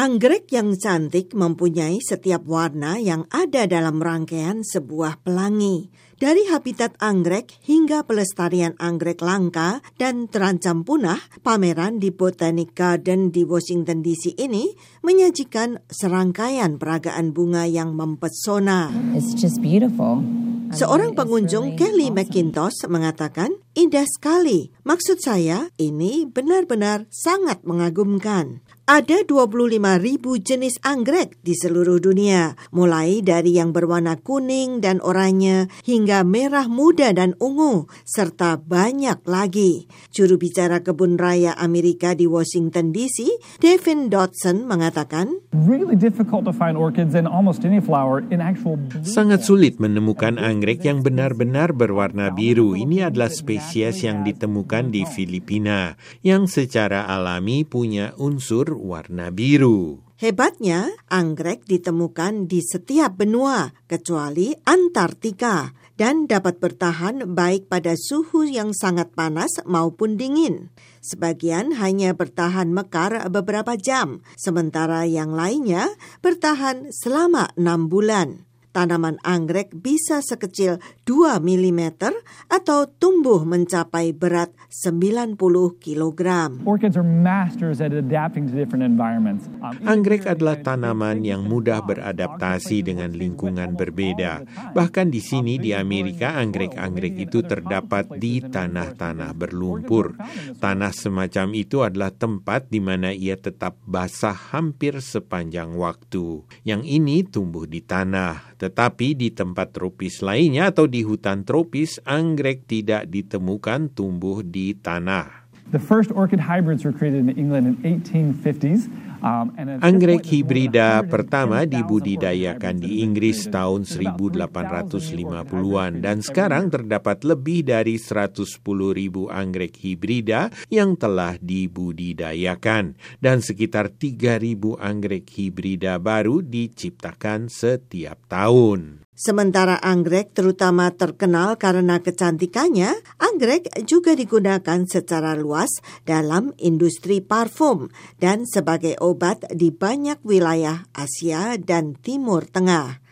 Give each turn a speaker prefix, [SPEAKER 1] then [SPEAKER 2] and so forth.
[SPEAKER 1] Anggrek yang cantik mempunyai setiap warna yang ada dalam rangkaian sebuah pelangi. Dari habitat anggrek hingga pelestarian anggrek langka dan terancam punah, pameran di Botanic Garden di Washington DC ini menyajikan serangkaian peragaan bunga yang mempesona.
[SPEAKER 2] It's just beautiful.
[SPEAKER 1] Seorang pengunjung Kelly McIntosh mengatakan, indah sekali. Maksud saya, ini benar-benar sangat mengagumkan. Ada 25 ribu jenis anggrek di seluruh dunia, mulai dari yang berwarna kuning dan oranye hingga merah muda dan ungu, serta banyak lagi. Juru bicara kebun raya Amerika di Washington DC, Devin Dodson mengatakan,
[SPEAKER 3] really difficult to find orchids in almost any flower in actual blue
[SPEAKER 4] Sangat sulit menemukan anggrek yang benar-benar berwarna biru. Ini adalah spesies yang ditemukan di Filipina, yang secara alami punya unsur warna biru.
[SPEAKER 1] Hebatnya, anggrek ditemukan di setiap benua kecuali Antartika dan dapat bertahan baik pada suhu yang sangat panas maupun dingin. Sebagian hanya bertahan mekar beberapa jam, sementara yang lainnya bertahan selama enam bulan. Tanaman anggrek bisa sekecil 2 mm atau tumbuh mencapai berat 90 kg.
[SPEAKER 3] Um,
[SPEAKER 4] Anggrek adalah tanaman yang mudah beradaptasi dengan lingkungan berbeda. Bahkan di sini di Amerika, anggrek-anggrek itu terdapat di tanah-tanah berlumpur. Tanah semacam itu adalah tempat di mana ia tetap basah hampir sepanjang waktu. Yang ini tumbuh di tanah, tetapi di tempat tropis lainnya atau di hutan tropis, anggrek tidak ditemukan tumbuh di tanah.
[SPEAKER 3] The first orchid hybrids were created in England in 1850s. Um,
[SPEAKER 4] Anggrek hibrida
[SPEAKER 3] than 110,000
[SPEAKER 4] pertama dibudidayakan di Inggris tahun
[SPEAKER 3] There's about 3,000
[SPEAKER 4] 1850-an dan sekarang terdapat lebih dari 110 ribu anggrek hibrida yang telah dibudidayakan dan sekitar 3.000 anggrek hibrida baru diciptakan setiap tahun.
[SPEAKER 1] Sementara anggrek terutama terkenal karena kecantikannya, anggrek juga digunakan secara luas dalam industri parfum dan sebagai obat di banyak wilayah Asia dan Timur Tengah.